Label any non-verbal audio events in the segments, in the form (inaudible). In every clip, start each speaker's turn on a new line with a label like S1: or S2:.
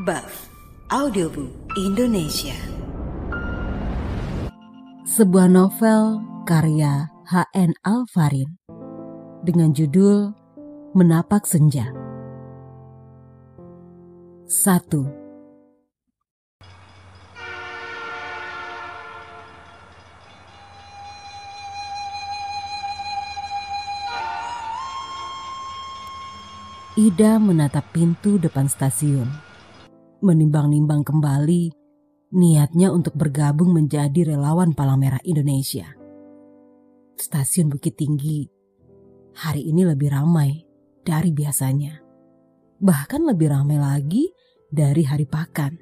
S1: Buff Audiobook Indonesia
S2: Sebuah novel karya H.N. Alfarin dengan judul Menapak Senja. 1. Ida menatap pintu depan stasiun. Menimbang-nimbang kembali niatnya untuk bergabung menjadi relawan Palang Merah Indonesia. Stasiun Bukit Tinggi hari ini lebih ramai dari biasanya. Bahkan lebih ramai lagi dari hari pakan.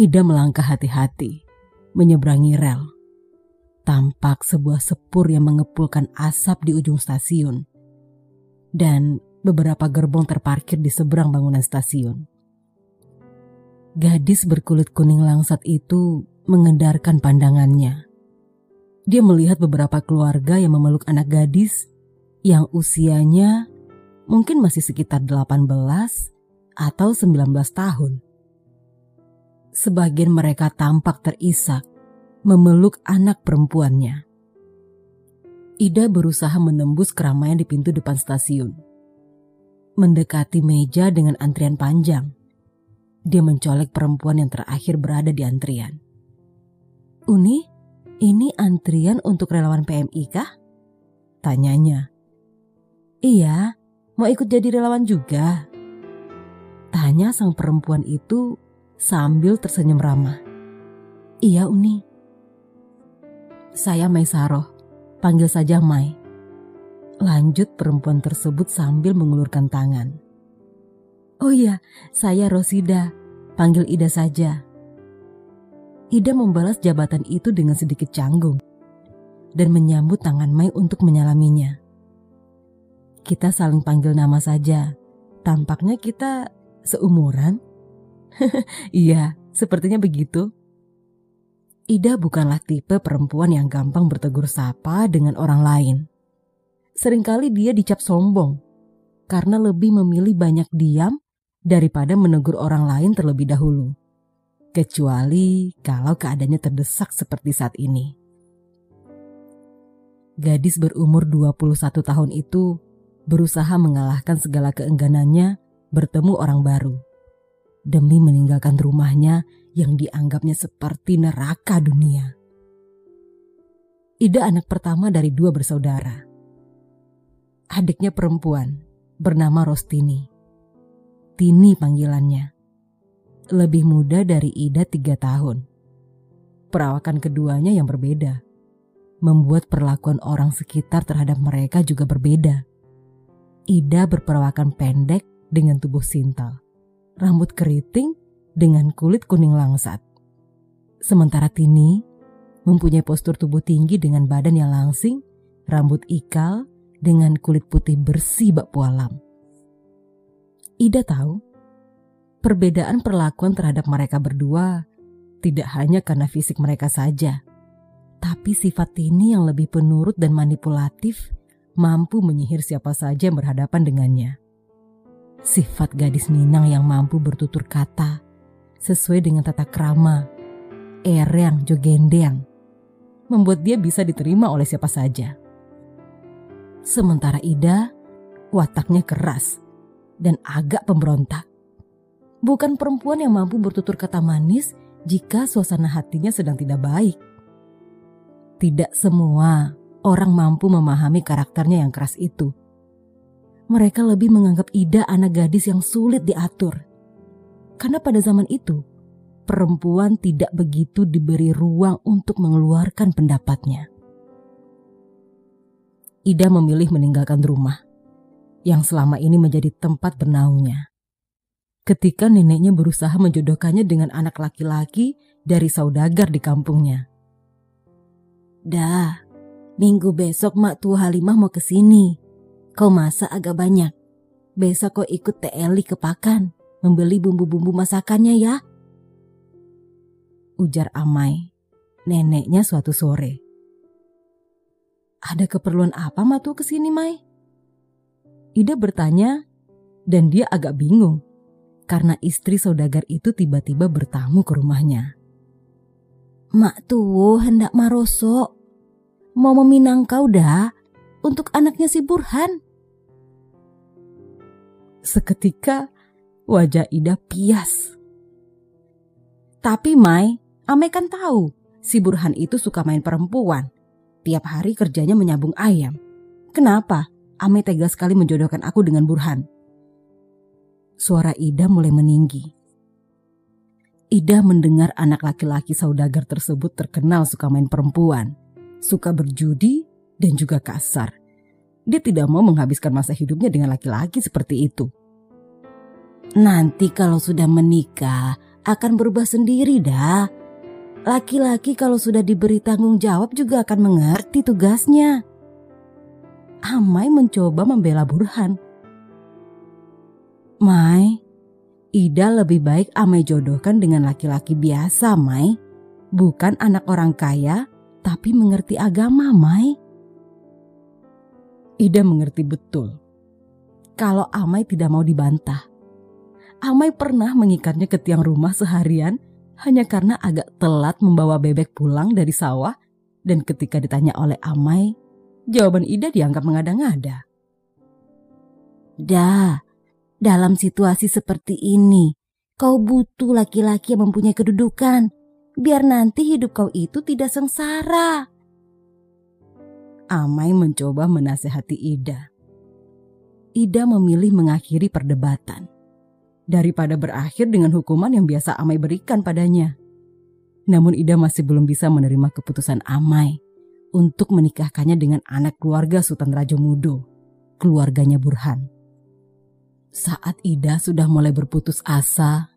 S2: Ida melangkah hati-hati, menyeberangi rel. Tampak sebuah sepur yang mengepulkan asap di ujung stasiun. Dan beberapa gerbong terparkir di seberang bangunan stasiun. Gadis berkulit kuning langsat itu mengendarkan pandangannya. Dia melihat beberapa keluarga yang memeluk anak gadis yang usianya mungkin masih sekitar 18 atau 19 tahun. Sebagian mereka tampak terisak memeluk anak perempuannya. Ida berusaha menembus keramaian di pintu depan stasiun mendekati meja dengan antrian panjang. Dia mencolek perempuan yang terakhir berada di antrian. Uni, ini antrian untuk relawan PMI kah? Tanyanya. Iya, mau ikut jadi relawan juga. Tanya sang perempuan itu sambil tersenyum ramah. Iya Uni. Saya Mai Saroh, panggil saja Mai. Lanjut perempuan tersebut sambil mengulurkan tangan. Oh iya, saya Rosida. Panggil Ida saja. Ida membalas jabatan itu dengan sedikit canggung dan menyambut tangan Mai untuk menyalaminya. Kita saling panggil nama saja. Tampaknya kita seumuran. (laughs) iya, sepertinya begitu. Ida bukanlah tipe perempuan yang gampang bertegur sapa dengan orang lain sering kali dia dicap sombong karena lebih memilih banyak diam daripada menegur orang lain terlebih dahulu. Kecuali kalau keadaannya terdesak seperti saat ini. Gadis berumur 21 tahun itu berusaha mengalahkan segala keengganannya bertemu orang baru. Demi meninggalkan rumahnya yang dianggapnya seperti neraka dunia. Ida anak pertama dari dua bersaudara adiknya perempuan bernama Rostini. Tini panggilannya. Lebih muda dari Ida tiga tahun. Perawakan keduanya yang berbeda. Membuat perlakuan orang sekitar terhadap mereka juga berbeda. Ida berperawakan pendek dengan tubuh sintal. Rambut keriting dengan kulit kuning langsat. Sementara Tini mempunyai postur tubuh tinggi dengan badan yang langsing, rambut ikal, dengan kulit putih bersih bak pualam. Ida tahu perbedaan perlakuan terhadap mereka berdua tidak hanya karena fisik mereka saja, tapi sifat ini yang lebih penurut dan manipulatif mampu menyihir siapa saja yang berhadapan dengannya. Sifat gadis Minang yang mampu bertutur kata sesuai dengan tata krama, ereng jogendeang, membuat dia bisa diterima oleh siapa saja. Sementara Ida, wataknya keras dan agak pemberontak. Bukan perempuan yang mampu bertutur kata manis jika suasana hatinya sedang tidak baik. Tidak semua orang mampu memahami karakternya yang keras itu. Mereka lebih menganggap Ida anak gadis yang sulit diatur. Karena pada zaman itu, perempuan tidak begitu diberi ruang untuk mengeluarkan pendapatnya. Ida memilih meninggalkan rumah yang selama ini menjadi tempat bernaungnya. Ketika neneknya berusaha menjodohkannya dengan anak laki-laki dari saudagar di kampungnya. Dah, minggu besok Mak Tua Halimah mau ke sini. Kau masak agak banyak. Besok kau ikut Teh Eli ke Pakan, membeli bumbu-bumbu masakannya ya. Ujar Amai, neneknya suatu sore. Ada keperluan apa Matu ke sini, Mai? Ida bertanya dan dia agak bingung karena istri saudagar itu tiba-tiba bertamu ke rumahnya.
S3: Mak tuh hendak maroso. Mau meminang kau dah untuk anaknya si Burhan.
S2: Seketika wajah Ida pias.
S3: Tapi Mai, Ame kan tahu si Burhan itu suka main perempuan. Tiap hari kerjanya menyambung ayam. Kenapa Ame tega sekali menjodohkan aku dengan Burhan?
S2: Suara Ida mulai meninggi. Ida mendengar anak laki-laki saudagar tersebut terkenal suka main perempuan, suka berjudi, dan juga kasar. Dia tidak mau menghabiskan masa hidupnya dengan laki-laki seperti itu.
S3: Nanti kalau sudah menikah akan berubah sendiri dah. Laki-laki kalau sudah diberi tanggung jawab juga akan mengerti tugasnya.
S2: Amai mencoba membela Burhan.
S3: Mai, Ida lebih baik Amai jodohkan dengan laki-laki biasa, Mai. Bukan anak orang kaya, tapi mengerti agama, Mai.
S2: Ida mengerti betul. Kalau Amai tidak mau dibantah. Amai pernah mengikatnya ke tiang rumah seharian hanya karena agak telat membawa bebek pulang dari sawah dan ketika ditanya oleh Amai, jawaban Ida dianggap mengada-ngada.
S3: Dah, dalam situasi seperti ini, kau butuh laki-laki yang mempunyai kedudukan, biar nanti hidup kau itu tidak sengsara.
S2: Amai mencoba menasehati Ida. Ida memilih mengakhiri perdebatan daripada berakhir dengan hukuman yang biasa Amai berikan padanya. Namun Ida masih belum bisa menerima keputusan Amai untuk menikahkannya dengan anak keluarga Sultan Raja Mudo, keluarganya Burhan. Saat Ida sudah mulai berputus asa,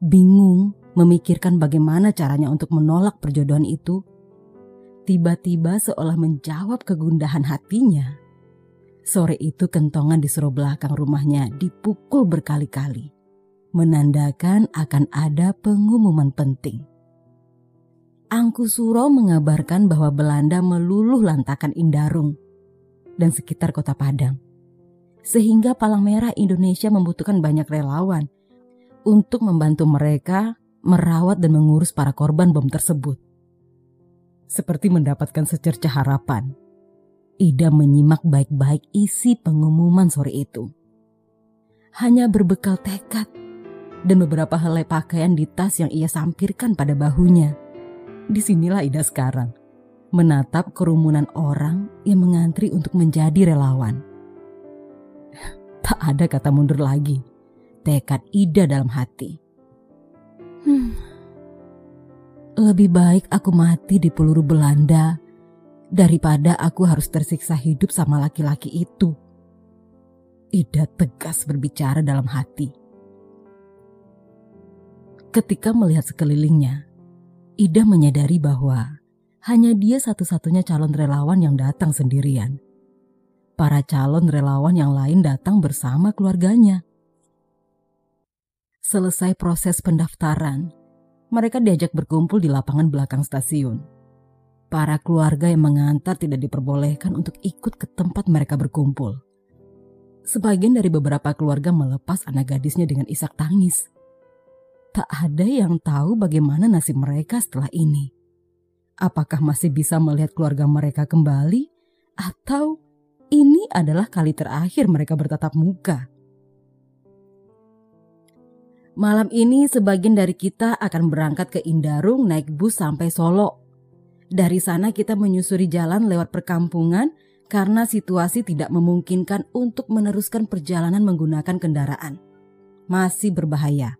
S2: bingung memikirkan bagaimana caranya untuk menolak perjodohan itu, tiba-tiba seolah menjawab kegundahan hatinya. Sore itu kentongan di suro belakang rumahnya dipukul berkali-kali menandakan akan ada pengumuman penting. Angku Suro mengabarkan bahwa Belanda meluluh lantakan Indarung dan sekitar kota Padang. Sehingga Palang Merah Indonesia membutuhkan banyak relawan untuk membantu mereka merawat dan mengurus para korban bom tersebut. Seperti mendapatkan secercah harapan, Ida menyimak baik-baik isi pengumuman sore itu. Hanya berbekal tekad dan beberapa helai pakaian di tas yang ia sampirkan pada bahunya. Di sinilah Ida sekarang, menatap kerumunan orang yang mengantri untuk menjadi relawan. (laughs) Tak ada kata mundur lagi, tekad Ida dalam hati.
S3: Hmm, lebih baik aku mati di peluru Belanda daripada aku harus tersiksa hidup sama laki-laki itu.
S2: Ida tegas berbicara dalam hati. Ketika melihat sekelilingnya, Ida menyadari bahwa hanya dia satu-satunya calon relawan yang datang sendirian. Para calon relawan yang lain datang bersama keluarganya. Selesai proses pendaftaran, mereka diajak berkumpul di lapangan belakang stasiun. Para keluarga yang mengantar tidak diperbolehkan untuk ikut ke tempat mereka berkumpul. Sebagian dari beberapa keluarga melepas anak gadisnya dengan isak tangis Tak ada yang tahu bagaimana nasib mereka setelah ini. Apakah masih bisa melihat keluarga mereka kembali, atau ini adalah kali terakhir mereka bertatap muka?
S3: Malam ini sebagian dari kita akan berangkat ke Indarung naik bus sampai Solo. Dari sana kita menyusuri jalan lewat perkampungan karena situasi tidak memungkinkan untuk meneruskan perjalanan menggunakan kendaraan. Masih berbahaya.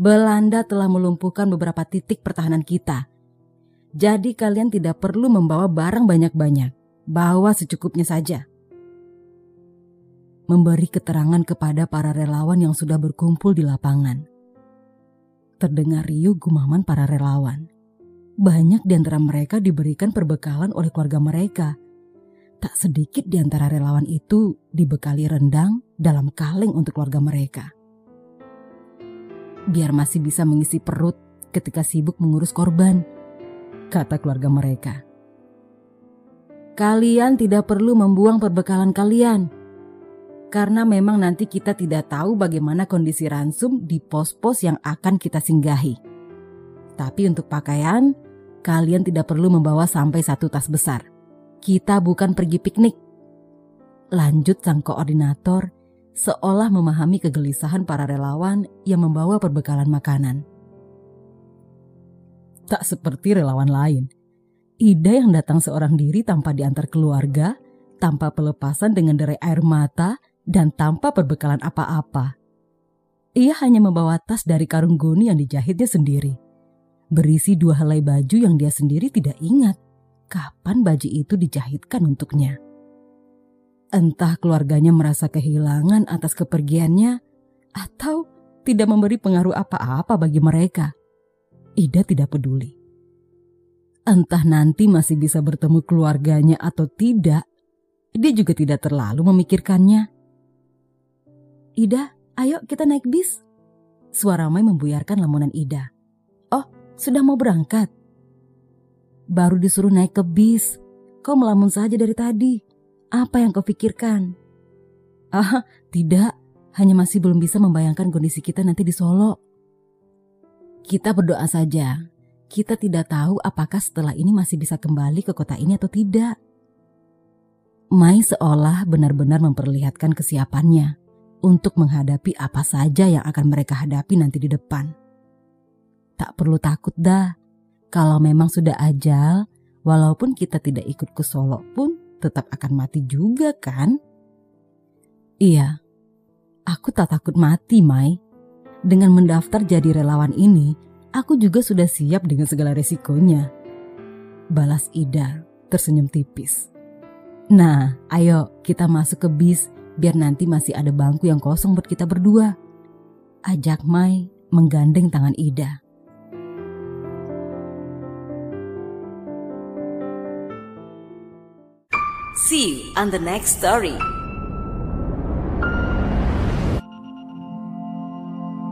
S3: Belanda telah melumpuhkan beberapa titik pertahanan kita. Jadi kalian tidak perlu membawa barang banyak-banyak. Bawa secukupnya saja.
S2: Memberi keterangan kepada para relawan yang sudah berkumpul di lapangan. Terdengar riuh gumaman para relawan. Banyak di antara mereka diberikan perbekalan oleh keluarga mereka. Tak sedikit di antara relawan itu dibekali rendang dalam kaleng untuk keluarga mereka biar masih bisa mengisi perut ketika sibuk mengurus korban, kata keluarga mereka.
S3: Kalian tidak perlu membuang perbekalan kalian. karena memang nanti kita tidak tahu bagaimana kondisi ransum di pos-pos yang akan kita singgahi. Tapi untuk pakaian, kalian tidak perlu membawa sampai satu tas besar. Kita bukan pergi piknik. Lanjut sang koordinator seolah memahami kegelisahan para relawan yang membawa perbekalan makanan.
S2: Tak seperti relawan lain, Ida yang datang seorang diri tanpa diantar keluarga, tanpa pelepasan dengan derai air mata, dan tanpa perbekalan apa-apa. Ia hanya membawa tas dari karung goni yang dijahitnya sendiri. Berisi dua helai baju yang dia sendiri tidak ingat kapan baju itu dijahitkan untuknya. Entah keluarganya merasa kehilangan atas kepergiannya atau tidak memberi pengaruh apa-apa bagi mereka. Ida tidak peduli. Entah nanti masih bisa bertemu keluarganya atau tidak, dia juga tidak terlalu memikirkannya.
S3: Ida, ayo kita naik bis. Suara Mai membuyarkan lamunan Ida. Oh, sudah mau berangkat? Baru disuruh naik ke bis. Kau melamun saja dari tadi. Apa yang kau pikirkan?
S2: Ah, tidak. Hanya masih belum bisa membayangkan kondisi kita nanti di Solo.
S3: Kita berdoa saja. Kita tidak tahu apakah setelah ini masih bisa kembali ke kota ini atau tidak. Mai seolah benar-benar memperlihatkan kesiapannya untuk menghadapi apa saja yang akan mereka hadapi nanti di depan. Tak perlu takut dah, kalau memang sudah ajal, walaupun kita tidak ikut ke Solo pun tetap akan mati juga kan?
S2: Iya, aku tak takut mati, Mai. Dengan mendaftar jadi relawan ini, aku juga sudah siap dengan segala resikonya. Balas Ida tersenyum tipis. Nah, ayo kita masuk ke bis biar nanti masih ada bangku yang kosong buat kita berdua. Ajak Mai menggandeng tangan Ida.
S1: See you on the next story.